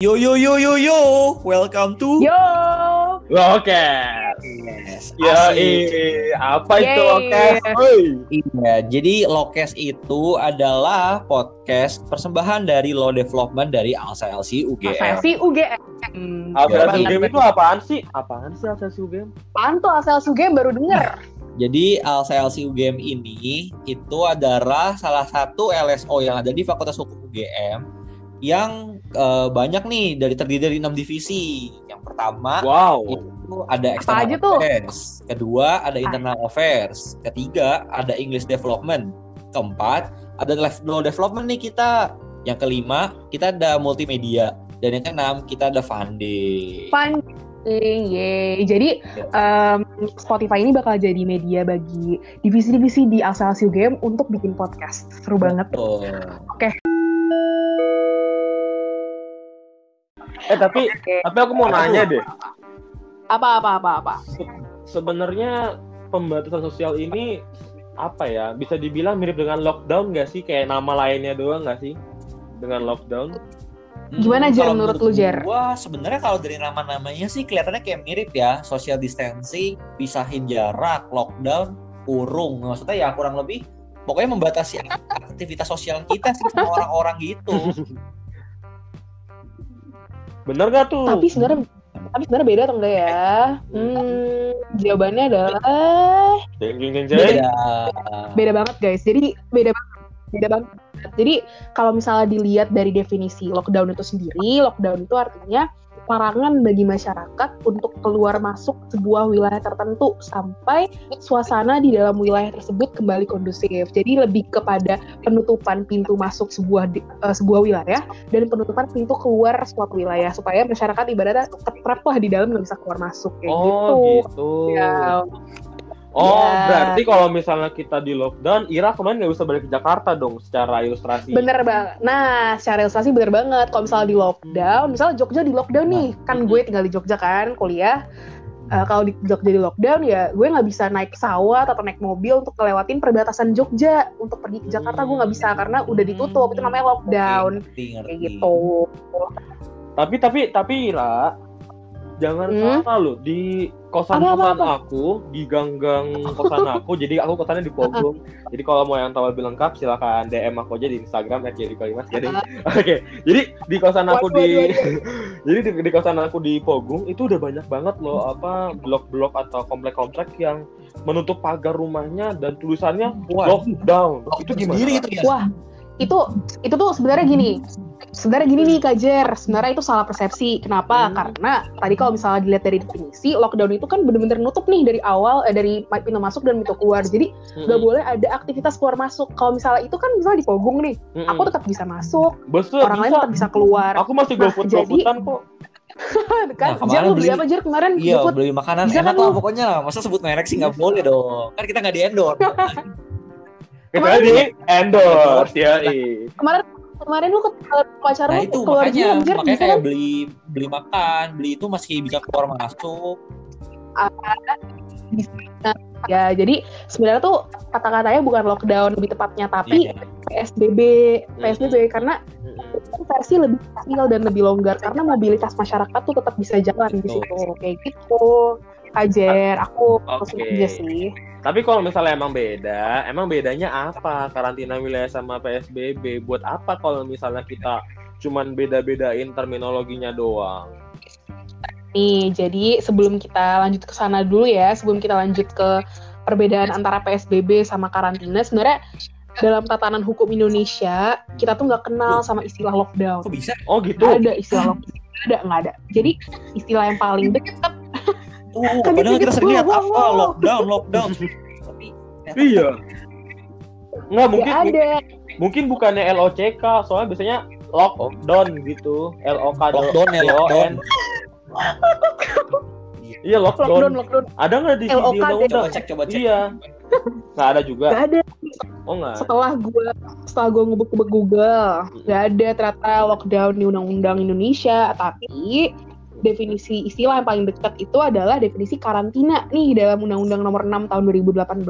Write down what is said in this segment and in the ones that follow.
Yo yo yo yo yo, welcome to Yo. Oke. Lokes. Ya, Asik. eh, apa itu Yeay. oke? Oi. Iya, jadi Lokes itu adalah podcast persembahan dari Law Development dari Alsa LC UGM. Asasi UGM. Asal Ya, game itu apaan sih? Apaan sih asal game? Apaan tuh asal UGM baru denger. Jadi Alsa LC UGM ini itu adalah salah satu LSO yang ada di Fakultas Hukum UGM yang eh, banyak nih dari terdiri dari enam divisi. Yang pertama Wow. itu ada Apa external aja tuh? affairs, kedua ada internal affairs, ketiga ada English development, keempat ada law development nih kita, yang kelima kita ada multimedia dan yang keenam kita ada funding. Funding, yeay. Jadi em, Spotify ini bakal jadi media bagi divisi-divisi di asal UGM untuk bikin podcast. Seru banget. Betul. Eh tapi Oke. tapi aku mau nanya deh. Apa apa apa apa. Sebenarnya pembatasan sosial ini apa ya? Bisa dibilang mirip dengan lockdown nggak sih? Kayak nama lainnya doang nggak sih? Dengan lockdown? Gimana, Jer, kalau menurut lu, Jer? Gua sebenarnya kalau dari nama-namanya sih kelihatannya kayak mirip ya, social distancing, pisahin jarak, lockdown, kurung. Maksudnya ya kurang lebih pokoknya membatasi aktivitas sosial kita sih sama orang-orang gitu. Bener gak tuh? Tapi sebenarnya tapi sebenarnya beda enggak ya? Hmm, jawabannya adalah Jeng jeng jeng jeng. Beda. beda banget guys. Jadi beda banget. Beda banget. Jadi kalau misalnya dilihat dari definisi lockdown itu sendiri, lockdown itu artinya larangan bagi masyarakat untuk keluar masuk sebuah wilayah tertentu sampai suasana di dalam wilayah tersebut kembali kondusif. Jadi lebih kepada penutupan pintu masuk sebuah di- eh, sebuah wilayah dan penutupan pintu keluar suatu wilayah supaya masyarakat ibaratnya ketrap lah di dalam nggak bisa keluar masuk kayak gitu. Oh gitu. Ya, Oh Ya. berarti kalau misalnya kita di lockdown, Ira kemarin nggak bisa balik ke Jakarta dong secara ilustrasi. Bener banget. Nah, secara ilustrasi bener banget. Kalau misalnya di lockdown, misalnya Jogja di lockdown nih, kan gue tinggal di Jogja kan, kuliah. Eh, kalau di Jogja di lockdown ya, gue nggak bisa naik pesawat atau naik mobil untuk ngelewatin perbatasan Jogja untuk pergi ke Jakarta gue nggak bisa karena udah ditutup. Itu namanya lockdown. Ngerti. Kayak gitu. Tapi tapi tapi Ira, jangan Hmm? salah loh di kosan Apa, apa, kosan aku di ganggang kosan aku. jadi aku kosannya di Pogong. jadi kalau mau yang tahu lebih lengkap silakan DM aku aja di Instagram @jerikalimas. Jadi oke. Jadi di kosan aku di jadi di, di kosan aku di Pogung itu udah banyak banget loh apa blok-blok atau komplek-komplek yang menutup pagar rumahnya dan tulisannya Wah, lockdown. Itu gimana? sendiri itu ya. Wah, itu itu tuh sebenarnya gini. Sebenarnya gini nih Kak Jer, sebenarnya itu salah persepsi. Kenapa? Hmm. Karena tadi kalau misalnya dilihat dari definisi, lockdown itu kan bener-bener nutup nih dari awal, eh, dari pintu masuk dan pintu keluar. Jadi Mm-mm. nggak boleh ada aktivitas keluar masuk. Kalau misalnya itu kan misalnya di Pogung nih, Mm-mm. aku tetap bisa masuk, Betul, orang lain bisa. tetap bisa keluar. Aku masih Nah, GoFood jadi- kok. kan? Nah, Jer kemarin lu beli beli- apa Jer kemarin? Iya, GoFood? beli makanan Bisa enak kan lah lu? pokoknya. Masa sebut merek sih nggak boleh dong. Kan kita nggak di endorse. Kecuali di endorse ya. Kemarin kemarin lu ke pacar Nah lu itu keluar makanya, juga Jer, makanya kayak kan? beli beli makan, beli itu masih bisa keluar masuk. Ya, jadi sebenarnya tuh kata-katanya bukan lockdown lebih tepatnya, tapi Iya. PSBB, PSBB karena itu versi lebih kecil dan lebih longgar karena mobilitas masyarakat tuh tetap bisa jalan di Betul. situ kayak gitu. Kajer, aku Oke. langsung aja sih. Tapi kalau misalnya emang beda, emang bedanya apa karantina wilayah sama PSBB? Buat apa kalau misalnya kita cuman beda-bedain terminologinya doang? Nih, jadi sebelum kita lanjut ke sana dulu ya, sebelum kita lanjut ke perbedaan antara PSBB sama karantina, sebenarnya dalam tatanan hukum Indonesia kita tuh nggak kenal sama istilah lockdown. Kok bisa? Oh gitu. Nggak ada istilah lockdown. Nggak ada, nggak ada. Jadi istilah yang paling dekat Tuh, Kaget padahal kita sering lihat apa wow. lockdown, lockdown. Tapi Iya. Nggak nggak mungkin ada. mungkin bukannya LOCK, soalnya biasanya lockdown gitu. L O K lockdown ya lockdown. Iya Lockdown, lockdown. lockdown. Ada nggak di, di LOK, undang-undang? Coba cek, coba cek. Iya. Nggak ada juga. Nggak ada. Oh nggak. Setelah gue setelah gue ngubek-ngubek Google, nggak ada ternyata lockdown di Undang-Undang Indonesia. Tapi definisi istilah yang paling dekat itu adalah definisi karantina nih dalam Undang-Undang Nomor 6 tahun 2018.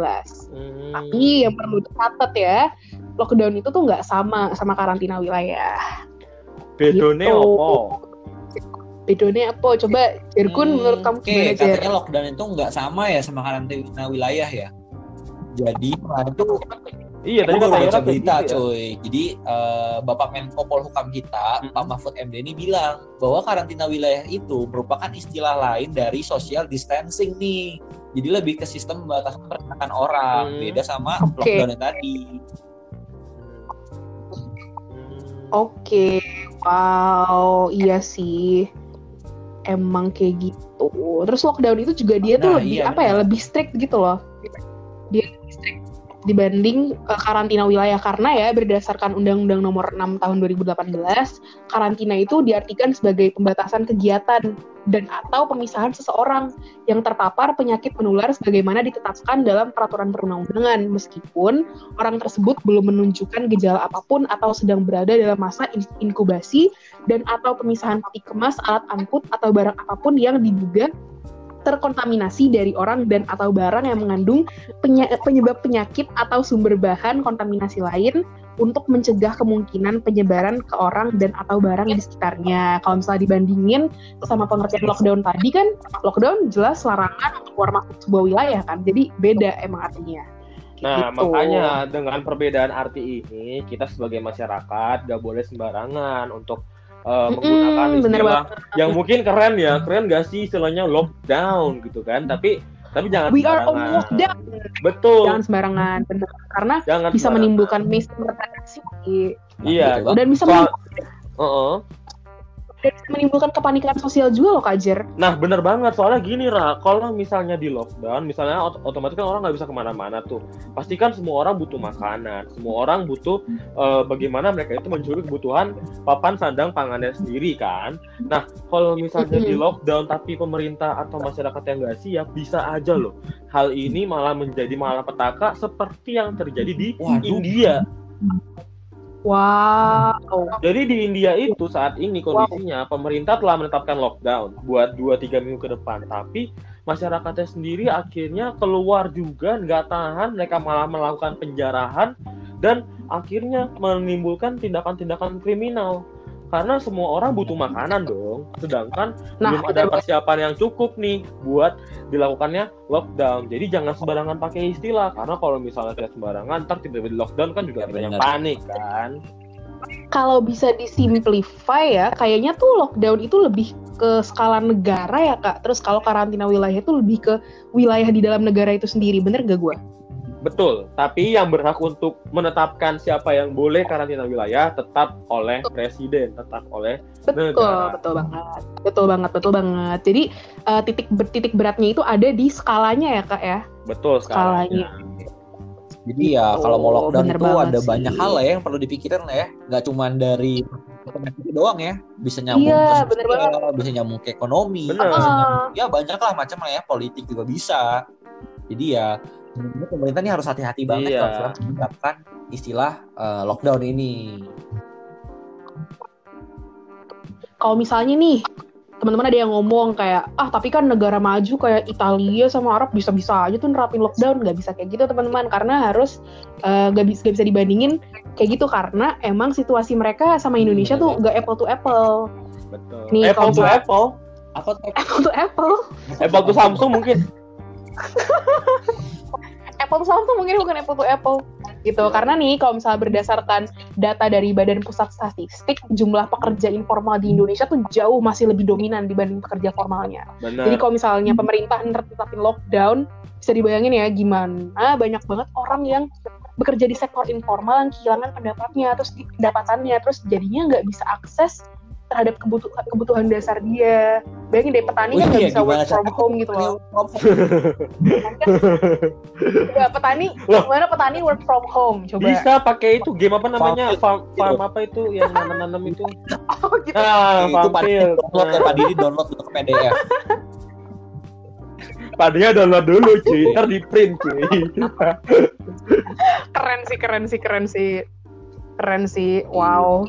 Hmm. Tapi yang perlu dicatat ya, lockdown itu tuh nggak sama sama karantina wilayah. Bedone gitu. opo? bedanya apa? Coba Jerkun Hmm, menurut kamu Oke, gimana Jer? katanya lockdown itu nggak sama ya sama karantina wilayah ya. Jadi kemarin tuh Iya, tadi baru kata baca berita gitu ya. cuy. Jadi eh, Bapak Menko Polhukam kita, Mm-mm. Pak Mahfud MD ini bilang bahwa karantina wilayah itu merupakan istilah lain dari social distancing nih. Jadi lebih ke sistem pembatasan pergerakan orang, Hmm. beda sama Oke. lockdown yang tadi. Oke, wow, iya sih. Emang kayak gitu. Terus lockdown itu juga dia tuh Nah, lebih iya, apa ya? Lebih strict gitu loh. Dia lebih strict dibanding eh, karantina wilayah. Karena ya berdasarkan Undang-Undang Nomor 6 Tahun 2018, karantina itu diartikan sebagai pembatasan kegiatan dan atau pemisahan seseorang yang terpapar penyakit menular sebagaimana ditetapkan dalam peraturan perundang-undangan. Meskipun orang tersebut belum menunjukkan gejala apa pun atau sedang berada dalam masa in- inkubasi dan atau pemisahan peti kemas, alat angkut atau barang apa pun yang diduga terkontaminasi dari orang dan atau barang yang mengandung penya- penyebab penyakit atau sumber bahan kontaminasi lain untuk mencegah kemungkinan penyebaran ke orang dan atau barang di sekitarnya. Kalau misalnya dibandingin sama pengertian lockdown tadi kan, lockdown jelas larangan untuk keluar masuk sebuah wilayah kan, jadi beda emang artinya. Nah, Gitu. makanya dengan perbedaan arti ini, kita sebagai masyarakat gak boleh sembarangan untuk uh, Mm-mm, menggunakan bener istilah yang mungkin keren ya, keren gak sih istilahnya lockdown gitu kan? Tapi tapi jangan We are on lockdown. Betul. Jangan sembarangan, bener. Karena Jangan bisa sembarangan. menimbulkan misinterpretasi Iya. Betul dan bisa Soal- menimbulkan, Heeh. Dan menimbulkan kepanikan sosial juga loh Kak Jer. Nah bener banget soalnya gini Ra, kalau misalnya di lockdown, misalnya ot- otomatis kan orang nggak bisa ke mana-mana tuh. Pastikan semua orang butuh makanan, semua orang butuh eh, bagaimana mereka itu mencuri kebutuhan papan sandang pangannya sendiri kan. Nah kalau misalnya di lockdown tapi pemerintah atau masyarakat yang nggak siap bisa aja loh. Hal ini malah menjadi malapetaka seperti yang terjadi di Waduh. India. Wow. Jadi di India itu saat ini kondisinya pemerintah telah menetapkan lockdown buat 2-3 minggu ke depan. Tapi masyarakatnya sendiri akhirnya keluar juga nggak tahan, mereka malah melakukan penjarahan dan akhirnya menimbulkan tindakan-tindakan kriminal. Karena semua orang butuh makanan dong, sedangkan Nah, belum ada persiapan yang cukup nih buat dilakukannya lockdown. Jadi jangan sembarangan pakai istilah, karena kalau misalnya tidak sembarangan, ntar tiba-tiba di lockdown kan juga Ya, ada yang panik kan. kalau bisa disimplify ya, kayaknya tuh lockdown itu lebih ke skala negara ya kak. Terus kalau karantina wilayah itu lebih ke wilayah di dalam negara itu sendiri, bener gak gue? Betul, tapi yang berhak untuk menetapkan siapa yang boleh karantina wilayah tetap oleh presiden, tetap oleh Betul, Negara. betul banget, betul banget, betul banget. Jadi eh, titik ber- titik beratnya itu ada di skalanya ya kak ya. betul Skalanya. skalanya. Jadi ya Oh, kalau mau lockdown bener itu ada sih. banyak hal lah ya yang perlu dipikirin lah ya. Nggak cuma dari penyakit doang ya. Bisa nyambung Iya, ke sosial, bisa nyambung ke ekonomi, Bener. bisa Ah. nyambung- ya banyak lah macam lah ya. Politik juga bisa. Jadi ya pemerintah ini harus hati-hati banget Iya. kalau menerapkan istilah eh, lockdown ini. Kalau misalnya nih teman-teman ada yang ngomong kayak ah tapi kan negara maju kayak Italia sama Arab bisa-bisa aja tuh nerapin lockdown nggak bisa kayak gitu teman-teman karena harus eh, nggak bisa nggak bisa dibandingin kayak gitu karena emang situasi mereka sama Indonesia bener tuh nggak apple to apple Betul. Nih, apple to apple, Apa apple to apple apple to Samsung mungkin. apple to Samsung mungkin bukan apple to apple gitu karena nih kalau misalnya berdasarkan data dari Badan Pusat Statistik jumlah pekerja informal di Indonesia tuh jauh masih lebih dominan dibanding pekerja formalnya Benar. Jadi kalau misalnya pemerintah nerapin lockdown, bisa dibayangin ya gimana banyak banget orang yang bekerja di sektor informal yang kehilangan pendapatnya, terus pendapatannya, terus jadinya nggak bisa akses terhadap kebutuhan kebutuhan dasar dia. Bayangin deh petani kan Oh nggak iya, bisa work from home gitu loh. Ya, petani, Loh. gimana petani work from home? Coba. Bisa pakai itu game apa namanya? Farm Farm, apa itu yang nanam-nanam itu? Oh, gitu. Ah, itu field. download ya Pak Didi download dulu ke PDF. Padahal download dulu cuy, ntar di print cuy. Keren sih, keren sih, keren sih. Keren sih, wow.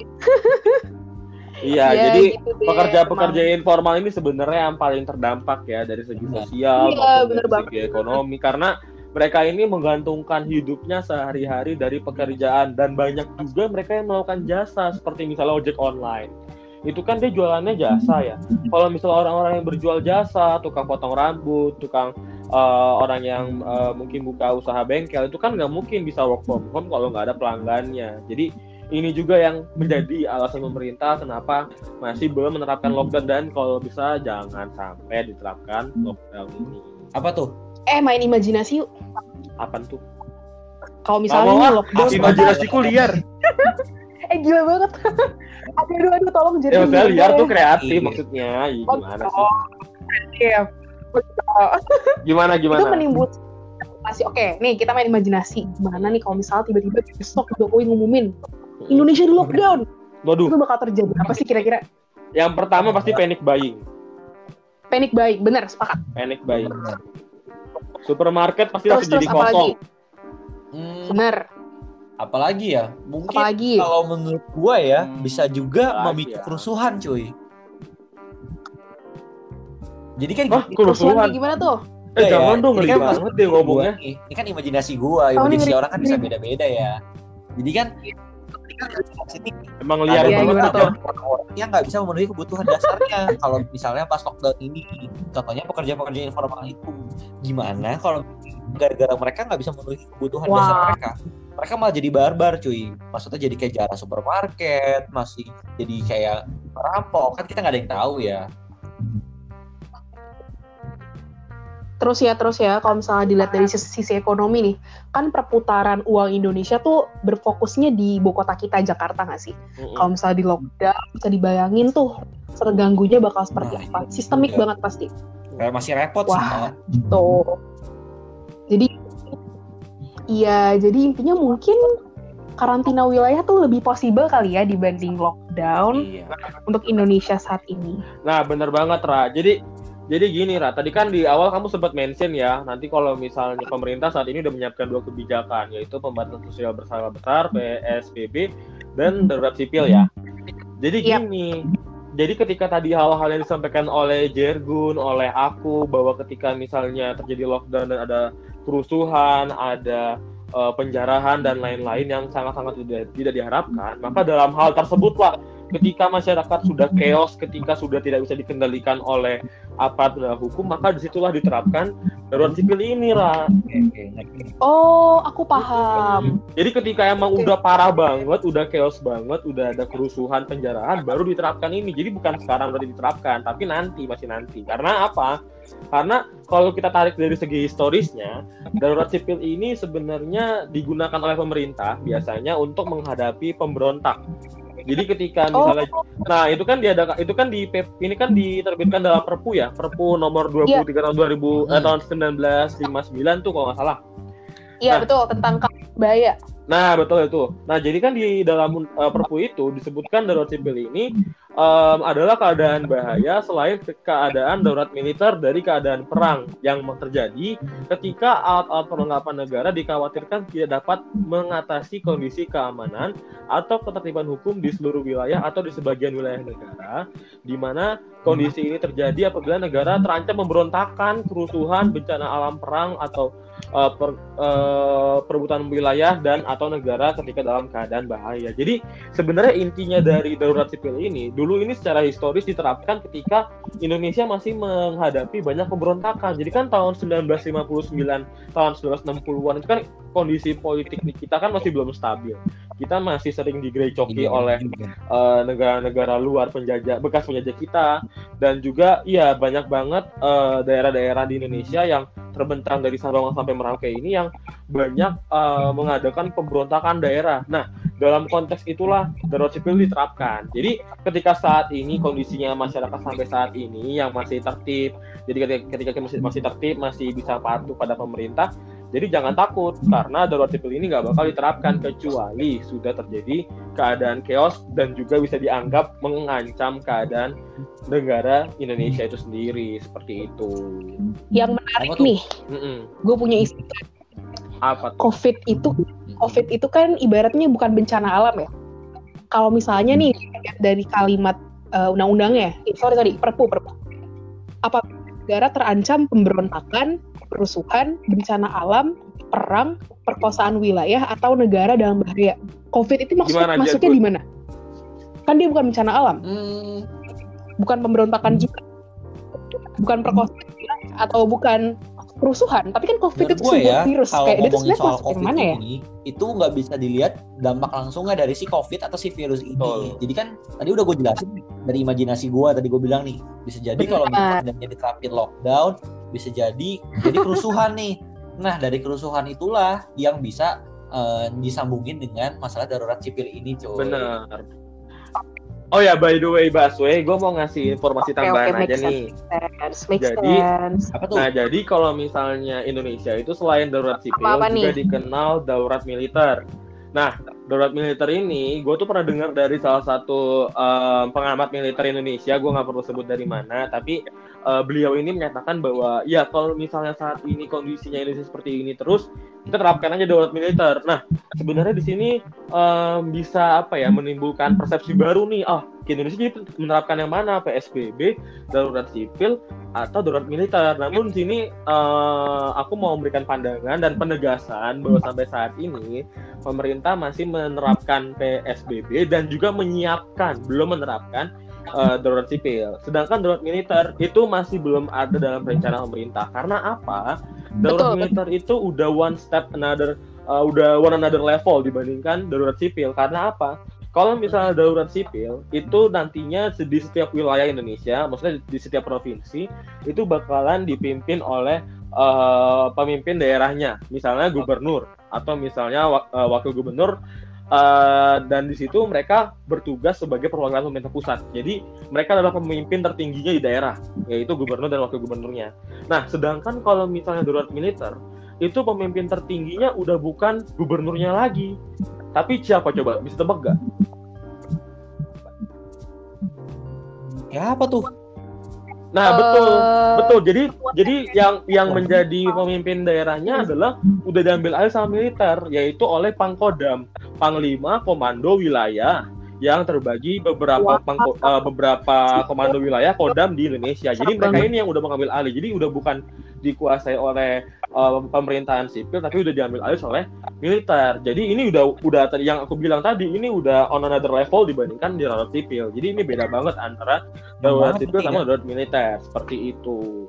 Iya, Ya, jadi gitu pekerja-pekerja informal ini sebenarnya yang paling terdampak ya dari segi Benar. sosial Iya, maupun dari segi ekonomi karena mereka ini menggantungkan hidupnya sehari-hari dari pekerjaan dan banyak juga mereka yang melakukan jasa seperti misalnya ojek online. itu kan dia jualannya jasa ya. Kalau misalnya orang-orang yang berjual jasa, tukang potong rambut, tukang uh, orang yang uh, mungkin buka usaha bengkel itu kan nggak mungkin bisa work from home kalau nggak ada pelanggannya. Jadi ini juga yang menjadi alasan pemerintah kenapa masih belum menerapkan lockdown dan kalau bisa jangan sampai diterapkan lockdown ini. Apa tuh? Eh main imajinasi yuk. Apa tuh? Kalau misalnya ini lockdown. Imajinasiku liar. eh gila banget. aduh, aduh, aduh, tolong jadi. Ya maksudnya liar tuh kreatif iya. maksudnya. Iya, gimana sih? Iya. gimana gimana? Itu menimbulkan imajinasi. Oke, nih kita main imajinasi. Gimana nih kalau misalnya tiba-tiba besok Jokowi ngumumin Indonesia di lockdown. Waduh. Itu bakal terjadi apa sih kira-kira? Yang pertama pasti panic buying. Panic buying, benar, sepakat. Panic buying. Supermarket pasti terus, langsung jadi kosong. Hmm, benar apalagi ya mungkin apalagi? kalau menurut gua ya hmm, bisa juga memicu ya. kerusuhan cuy jadi kan Hah, kerusuhan gimana tuh Eh, ya, jangan dong, ini kan banget deh ngomongnya. Ini, ini kan imajinasi gua, imajinasi oh, orang kan bisa beda-beda ya. Jadi kan Emang liar ya, banget tuh. Yang nggak bisa memenuhi kebutuhan dasarnya. kalau misalnya pas lockdown ini, contohnya pekerja-pekerja informal itu, gimana kalau gara-gara mereka nggak bisa memenuhi kebutuhan wow. dasar mereka? mereka malah jadi barbar cuy maksudnya jadi kayak jarah supermarket masih jadi kayak rampok kan kita nggak ada yang tahu ya terus ya terus ya kalau misalnya dilihat dari sisi, sisi ekonomi nih kan perputaran uang Indonesia tuh berfokusnya di ibu kota kita Jakarta nggak sih mm-hmm. kalau misalnya di lockdown bisa dibayangin tuh terganggunya bakal seperti nah, apa sistemik banget pasti kayak masih repot Wah, sih tuh jadi Iya, jadi intinya mungkin karantina wilayah tuh lebih possible kali ya dibanding lockdown iya. untuk Indonesia saat ini. Nah, bener banget, Ra. Jadi jadi gini, Ra. Tadi kan di awal kamu sempat mention ya, nanti kalau misalnya pemerintah saat ini udah menyiapkan dua kebijakan, yaitu pembatasan sosial berskala besar (PSBB) dan darurat sipil ya. Jadi gini, jadi ketika tadi hal-hal yang disampaikan oleh Jergun, oleh aku bahwa ketika misalnya terjadi lockdown dan ada kerusuhan, ada uh, penjarahan dan lain-lain yang sangat-sangat tidak, tidak diharapkan, maka dalam hal tersebutlah ketika masyarakat sudah chaos, ketika sudah tidak bisa dikendalikan oleh aparat hukum, maka di situlah diterapkan darurat sipil ini, Ra. Oh, aku paham. Jadi ketika emang udah parah banget, udah chaos banget, udah ada kerusuhan, penjarahan, baru diterapkan ini. Jadi bukan sekarang berarti diterapkan, tapi nanti, masih nanti. Karena apa? Karena kalau kita tarik dari segi historisnya, darurat sipil ini sebenarnya digunakan oleh pemerintah biasanya untuk menghadapi pemberontak. Jadi ketika misalnya, oh. nah itu kan dia ada, itu kan di ini kan diterbitkan dalam Perpu ya, Perpu nomor 23 yeah. tahun 2000 hmm. eh, tahun 1959 tuh kalau nggak salah. Iya nah, betul tentang bahaya. Nah betul itu. Nah jadi kan di dalam uh, Perpu itu disebutkan darurat sipil ini um, adalah keadaan bahaya selain keadaan darurat militer dari keadaan perang yang terjadi ketika alat-alat perlengkapan negara dikhawatirkan tidak dapat mengatasi kondisi keamanan atau ketertiban hukum di seluruh wilayah atau di sebagian wilayah negara di mana kondisi ini terjadi apabila negara terancam pemberontakan, kerusuhan, bencana alam perang atau uh, per, uh, perebutan wilayah dan atau negara ketika dalam keadaan bahaya. Jadi sebenarnya intinya dari darurat sipil ini dulu ini secara historis diterapkan ketika Indonesia masih menghadapi banyak pemberontakan. Jadi kan tahun 1959, tahun 1960-an itu kan kondisi politik kita kan masih belum stabil. Kita masih sering digerecoki iya, oleh iya. Eh, negara-negara uh, luar penjajah bekas penjajah kita dan juga iya banyak banget uh, daerah-daerah di Indonesia yang terbentang dari Sabang sampai Merauke ini yang banyak uh, mengadakan pemberontakan daerah. Nah, dalam konteks itulah darurat sipil diterapkan. Jadi ketika saat ini kondisinya masyarakat sampai saat ini yang masih tertib, jadi ketika, ketika masih, masih tertib, masih bisa patuh pada pemerintah, jadi jangan takut karena darurat sipil ini nggak bakal diterapkan kecuali sudah terjadi keadaan chaos dan juga bisa dianggap mengancam keadaan negara Indonesia itu sendiri seperti itu. Yang menarik nih, mm -mm. gue punya istilah. Apa? Tuh? COVID itu COVID itu kan ibaratnya bukan bencana alam ya. Kalau misalnya nih dari kalimat uh, undang-undangnya, eh, sorry sorry, perpu perpu. Apa negara terancam pemberontakan, kerusuhan, bencana alam, perang, perkosaan wilayah atau negara dalam bahaya. COVID itu maksud, Gimana, masuknya di mana? kan dia bukan bencana alam Hmm, bukan pemberontakan juga bukan perkosaan atau bukan kerusuhan tapi kan covid menurut itu sebuah ya, virus kalau kayak ngomongin soal masuk COVID mana ya ini, itu nggak bisa dilihat dampak langsungnya dari si COVID atau si virus ini. Betul. Jadi kan tadi udah gue jelasin dari imajinasi gue, tadi gue bilang nih, bisa jadi kalau misalnya diterapin lockdown, bisa jadi jadi kerusuhan nih. Nah dari kerusuhan itulah yang bisa eh, disambungin dengan masalah darurat sipil ini, coy. Benar. Oh ya, by the way, Baswe, gue mau ngasih informasi Oke, tambahan oke, aja make nih. sense make Jadi, sense Apa tuh? Nah, jadi kalau misalnya Indonesia itu selain darurat sipil Apa-apa juga nih? dikenal darurat militer. Nah, darurat militer ini gue tuh pernah dengar dari salah satu eh, pengamat militer Indonesia, gue nggak perlu sebut dari mana, tapi eh, beliau ini menyatakan bahwa ya kalau misalnya saat ini kondisinya Indonesia seperti ini terus, kita terapkan aja darurat militer. Nah, sebenarnya di sini eh, bisa apa ya menimbulkan persepsi baru nih, ah di Indonesia jadi menerapkan yang mana PSBB, darurat sipil atau darurat militer. Namun di sini eh, aku mau memberikan pandangan dan penegasan bahwa sampai saat ini pemerintah masih menerapkan PSBB dan juga menyiapkan belum menerapkan eh, darurat sipil. Sedangkan darurat militer itu masih belum ada dalam rencana pemerintah. Karena apa? Darurat Betul, militer itu udah one step another eh, udah one another level dibandingkan darurat sipil. Karena apa? Kalau misalnya darurat sipil itu nantinya di setiap wilayah Indonesia, maksudnya di setiap provinsi itu bakalan dipimpin oleh eh, pemimpin daerahnya, misalnya gubernur atau misalnya eh, wakil gubernur eh, dan di situ mereka bertugas sebagai perwakilan pemerintah pusat. Jadi mereka adalah pemimpin tertingginya di daerah, yaitu gubernur dan wakil gubernurnya. Nah, sedangkan kalau misalnya darurat militer itu pemimpin tertingginya udah bukan gubernurnya lagi, tapi siapa coba? Bisa tebak gak? Ya apa tuh? Nah, Eh, betul. Betul. Jadi jadi yang yang menjadi pemimpin daerahnya adalah udah diambil alih sama militer, yaitu oleh Pangkodam, Panglima Komando Wilayah yang terbagi beberapa pangko- eh, beberapa komando wilayah Kodam di Indonesia. Jadi mereka ini yang udah mengambil alih. Jadi udah bukan dikuasai oleh eh, pemerintahan sipil tapi udah diambil alih oleh militer. Jadi ini udah udah tadi yang aku bilang tadi ini udah on another level dibandingkan di darurat sipil. Jadi ini beda banget antara darurat sipil sama darurat militer seperti itu.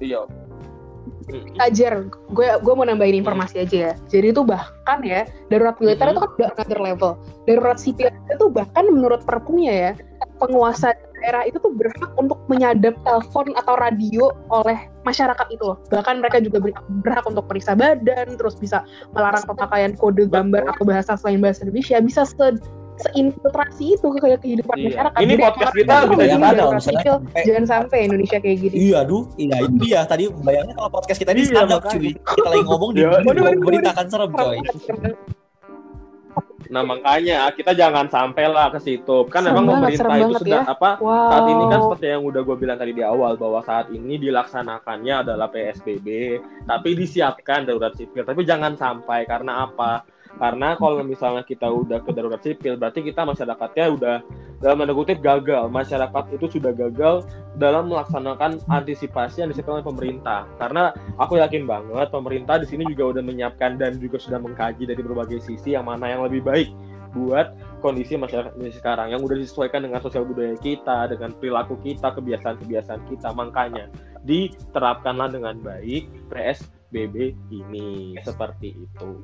Iya. Ajar, gue gue mau nambahin informasi aja ya. Jadi itu bahkan ya darurat militer Mhm. itu kan udah another level. Darurat sipil itu bahkan menurut perpunya ya penguasa daerah itu tuh berhak untuk menyadap telepon atau radio oleh masyarakat itu loh. Bahkan mereka juga ber- berhak untuk periksa badan, terus bisa melarang pemakaian kode gambar atau bahasa selain bahasa Indonesia. Bisa se seinfiltrasi itu ke kehidupan Iya. masyarakat. Ini Jadi podcast kita bisa sipil, sampai- jangan sampai Indonesia kayak gini. Iya, aduh, iya itu dia. Tadi bayangnya kalau podcast kita ini Iya, stand up makanya. cuy. Kita lagi ngomong di Iya. Beritakan serem coy. Nah makanya kita jangan sampai lah ke situ. Kan Serem memang pemerintah itu sudah ya. apa Wow. saat ini kan seperti yang udah gue bilang tadi di awal bahwa saat ini dilaksanakannya adalah PSBB, tapi disiapkan darurat sipil. Tapi jangan sampai karena apa? Karena kalau misalnya kita udah ke darurat sipil, berarti kita masyarakatnya udah dalam tanda kutip gagal. Masyarakat itu sudah gagal dalam melaksanakan antisipasi yang disiapkan oleh pemerintah. Karena aku yakin banget pemerintah di sini juga udah menyiapkan dan juga sudah mengkaji dari berbagai sisi yang mana yang lebih baik buat kondisi masyarakat Indonesia sekarang yang udah disesuaikan dengan sosial budaya kita, dengan perilaku kita, kebiasaan-kebiasaan kita. Makanya diterapkanlah dengan baik PSBB ini seperti itu.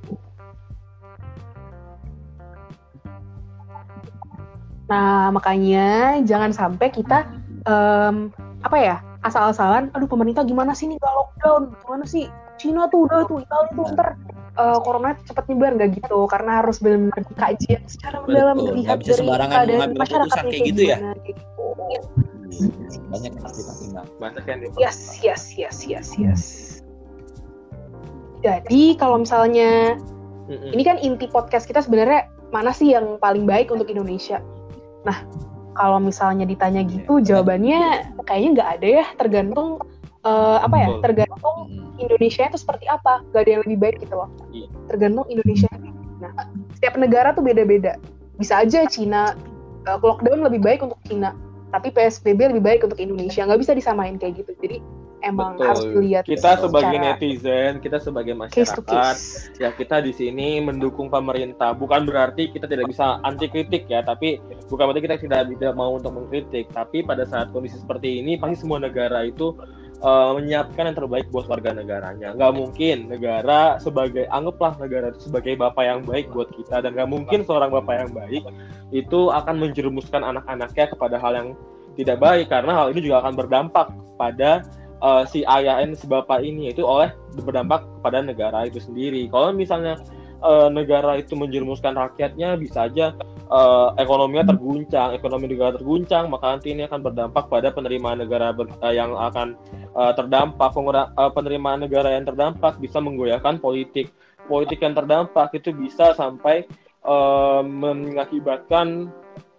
Nah, makanya jangan sampai kita em, apa ya asal-asalan. Aduh, pemerintah gimana sih nih nggak lockdown? Gimana sih? Cina tuh udah tuh, Italia tuh ntar eh, corona cepet nyebar nggak gitu? Karena harus benar-benar dikaji secara mendalam Betul, dilihat dari keadaan mengambil masyarakat kayak gitu ya? gimana, kayak gitu. Banyak yang harus dipertimbangkan. Banyak yang Yes, yes, yes, yes, yes. Jadi kalau misalnya Mm-mm. ini kan inti podcast kita sebenarnya mana sih yang paling baik untuk Indonesia? Nah, kalau misalnya ditanya gitu, jawabannya kayaknya nggak ada ya, tergantung eh, apa ya, tergantung. Indonesia itu seperti apa, nggak ada yang lebih baik gitu loh. Iya. Tergantung Indonesia. Nah, setiap negara tuh beda-beda. Bisa aja Cina eh, lockdown lebih baik untuk Cina, tapi PSBB lebih baik untuk Indonesia. Nggak bisa disamain kayak gitu. Jadi emang Betul. harus dilihat Kita sebagai netizen, kita sebagai case masyarakat, case. ya kita di sini mendukung pemerintah. Bukan berarti kita tidak bisa anti kritik ya, tapi bukan berarti kita tidak tidak mau untuk mengkritik. Tapi pada saat kondisi seperti ini, pasti semua negara itu eh, menyiapkan yang terbaik buat warga negaranya. Nggak mungkin negara sebagai anggaplah negara itu sebagai bapak yang baik buat kita dan nggak mungkin seorang bapak yang baik itu akan menjerumuskan anak-anaknya kepada hal yang tidak baik karena hal ini juga akan berdampak pada eh, si ayah ini si bapak ini itu oleh berdampak kepada negara itu sendiri. Kalau misalnya eh, negara itu menjerumuskan rakyatnya bisa aja eh, ekonominya terguncang, ekonomi negara terguncang, maka nanti ini akan berdampak pada penerimaan negara ber- eh, yang akan eh, terdampak, Pengura- eh, penerimaan negara yang terdampak bisa menggoyahkan politik. Politik yang terdampak itu bisa sampai eh, mengakibatkan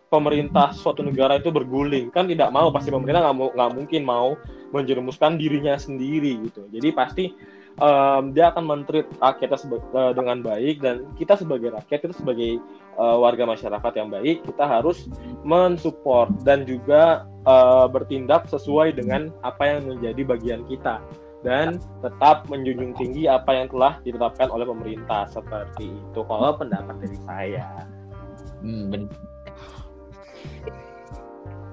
pemerintah suatu negara itu berguling. Kan tidak mau pasti pemerintah nggak mau nggak mungkin mau menjerumuskan dirinya sendiri gitu. Jadi pasti em, dia akan mentreat rakyatnya eh, dengan baik dan kita sebagai rakyat kita sebagai eh, warga masyarakat yang baik kita harus mensupport dan juga eh, bertindak sesuai dengan apa yang menjadi bagian kita. Dan tetap menjunjung tinggi apa yang telah ditetapkan oleh pemerintah seperti itu. Kalau pendapat dari saya. Hmm,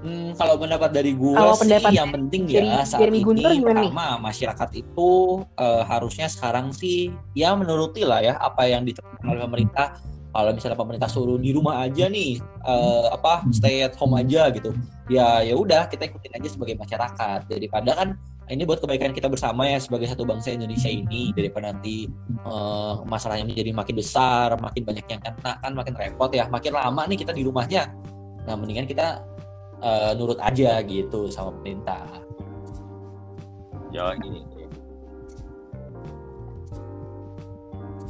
Hmm, kalau pendapat dari gue Kalau sih pendapat yang penting ya saat Jeremy ini gimana nih? pertama masyarakat itu eh, harusnya sekarang sih ya menuruti lah ya apa yang ditetapkan oleh pemerintah. Kalau misalnya pemerintah suruh di rumah aja nih eh, apa stay at home aja gitu. Ya ya udah kita ikutin aja sebagai masyarakat daripada kan ini buat kebaikan kita bersama ya sebagai satu bangsa Indonesia ini daripada nanti eh, masalahnya menjadi makin besar, makin banyak yang kena kan makin repot ya, makin lama nih kita di rumahnya. Nah mendingan kita eh, nurut aja gitu sama pemerintah. ya gini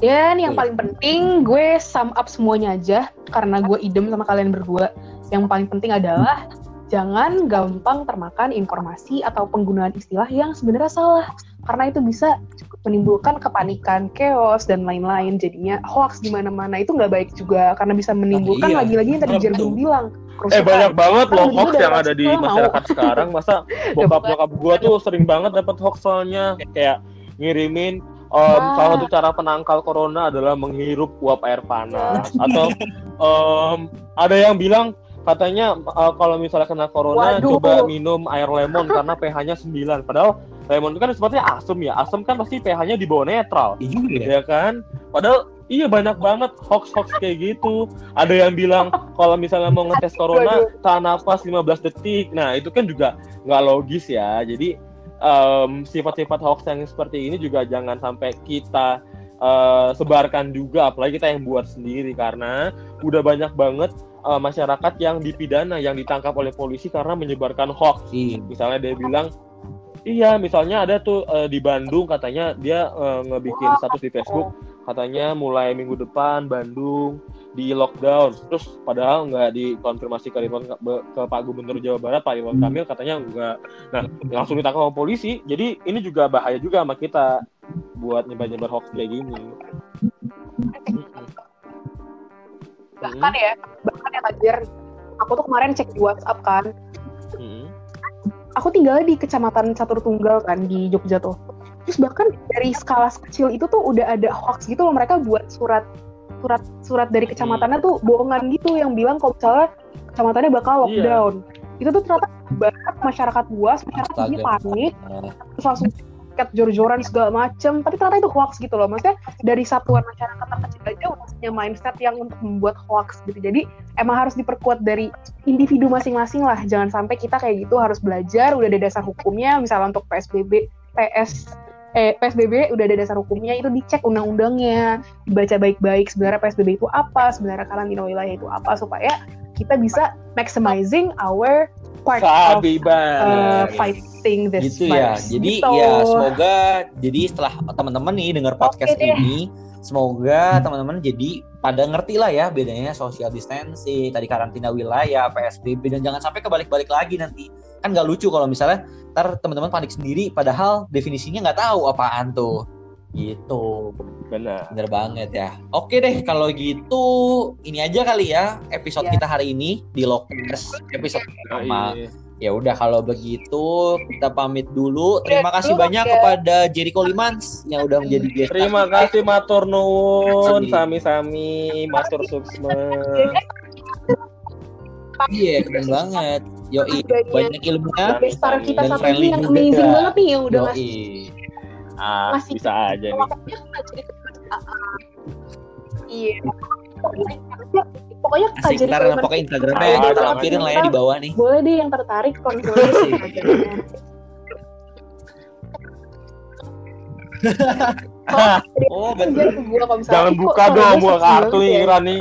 Dan yang paling penting gue sum up semuanya aja karena gue idem sama kalian berdua. Yang paling penting adalah jangan gampang termakan informasi atau penggunaan istilah yang sebenarnya salah karena itu bisa menimbulkan kepanikan, chaos dan lain-lain. Jadinya hoax di mana-mana itu nggak baik juga karena bisa menimbulkan iya. lagi-lagi yang tadi. Jergun bilang. Eh banyak banget loh hoax yang ada di mau. masyarakat sekarang. Masa bokap nyokap gua tuh sering banget dapat hoax soalnya kayak ngirimin Wah. salah satu cara penangkal corona adalah menghirup uap air panas atau em, ada yang bilang katanya eh, kalau misalnya kena corona Waduh. coba minum air lemon karena pH-nya 9. Padahal lemon itu kan sepertinya asam ya. Asam kan pasti pH-nya di bawah netral Iya ya. ya kan padahal iya banyak banget hoax hoax kayak gitu ada yang bilang kalau misalnya mau ngetes corona tahan nafas 15 detik nah itu kan juga nggak logis ya jadi em, sifat-sifat hoax yang seperti ini juga jangan sampai kita eh, sebarkan juga apalagi kita yang buat sendiri karena udah banyak banget eh, masyarakat yang dipidana yang ditangkap oleh polisi karena menyebarkan hoax. Iya. misalnya dia bilang iya misalnya ada tuh eh, di Bandung katanya dia eh, ngebikin status di Facebook katanya mulai minggu depan Bandung di lockdown. Terus padahal nggak dikonfirmasi ke, Ridwan- ke Pak Gubernur Jawa Barat Pak Ridwan Kamil katanya enggak nah langsung ditangkap sama polisi. Jadi ini juga bahaya juga sama kita buat nyebar-nyebar hoax kayak gini bahkan ya bahkan ya Fajar aku tuh kemarin cek di WhatsApp kan. Mm-mm. aku tinggalnya di kecamatan Catur Tunggal kan di Jogja tuh. Terus bahkan dari skala kecil itu tuh udah ada hoax gitu loh. Mereka buat surat surat surat dari kecamatannya tuh bohongan gitu yang bilang kalau misalnya kecamatannya bakal Iya. lockdown. Itu tuh ternyata banyak masyarakat luas masyarakat ini panik. Nah, terus langsung tiket jor-joran segala macem. Tapi ternyata itu hoax gitu loh. Maksudnya dari satuan masyarakat aja udah punya mindset yang untuk membuat hoax gitu jadi emang harus diperkuat dari individu masing-masing lah jangan sampai kita kayak gitu harus belajar udah ada dasar hukumnya misalnya untuk PSBB PS eh PSBB udah ada dasar hukumnya itu dicek undang-undangnya dibaca baik-baik sebenarnya PSBB itu apa sebenarnya karantina wilayah itu apa supaya kita bisa maximizing our part of Sabi uh, banget. fighting this gitu ya. virus. Jadi Gitu. ya semoga jadi setelah teman-teman nih dengar podcast deh. ini, semoga teman-teman jadi pada ngerti lah ya bedanya social distancing, tadi karantina wilayah, PSBB dan jangan sampai kebalik-balik lagi nanti. Kan nggak lucu kalau misalnya ntar teman-teman panik sendiri padahal definisinya nggak tahu apaan tuh. Gitu. Benar. Bener banget ya. Oke deh kalau gitu ini aja kali ya episode Ya. kita hari ini di Lokes episode pertama. Iya. Ya udah kalau begitu kita pamit dulu. Terima Oke, kasih banyak oke. kepada Jericho Limans yang udah menjadi guest. Terima kasih matur nuwun sami-sami matur suksma. Iya, keren banget. Yoi, Banyak. banyak ilmunya. Star kita Dan friendly ini yang juga. amazing banget nih yang udah ngasih Yoi. Ah, Masih. bisa aja nih. Iya. Pokoknya Asik, Jericho ntar pokoknya Instagramnya kita jangan, lampirin lah ya di bawah nih. boleh deh yang tertarik konsultasi. Oh, betul. Kalau misalnya, Jangan "Ih, kok buka dong gua buat kartu banget ya?" Iran nih.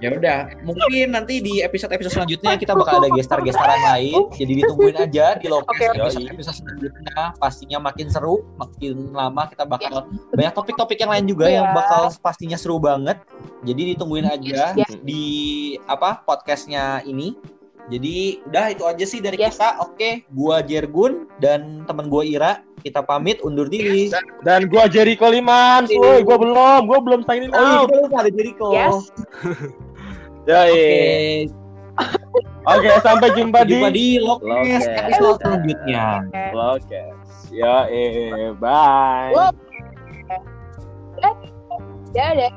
Ya udah, mungkin nanti di episode-episode selanjutnya kita bakal ada gestar-gestaran lain. Jadi ditungguin aja di lokasi Oke, oke. episode-episode selanjutnya. Pastinya makin seru, makin lama kita bakal banyak topik-topik yang lain juga yang Iya. bakal pastinya seru banget. Jadi ditungguin aja Yes. di apa podcastnya ini. Jadi udah itu aja sih dari Yes. kita. Oke, gua Jergun dan teman gua Ira. Kita pamit undur diri. Dan gua Jericho Limans, woi, gua belum, gua belum sign in Oh iya, out. kita lupa ada Jericho. Yes. Yoi. Oke, Oke, sampai jumpa di jumpa di Lokes Lokes. episode selanjutnya. Lokes. Ya, eh, bye. Dadah.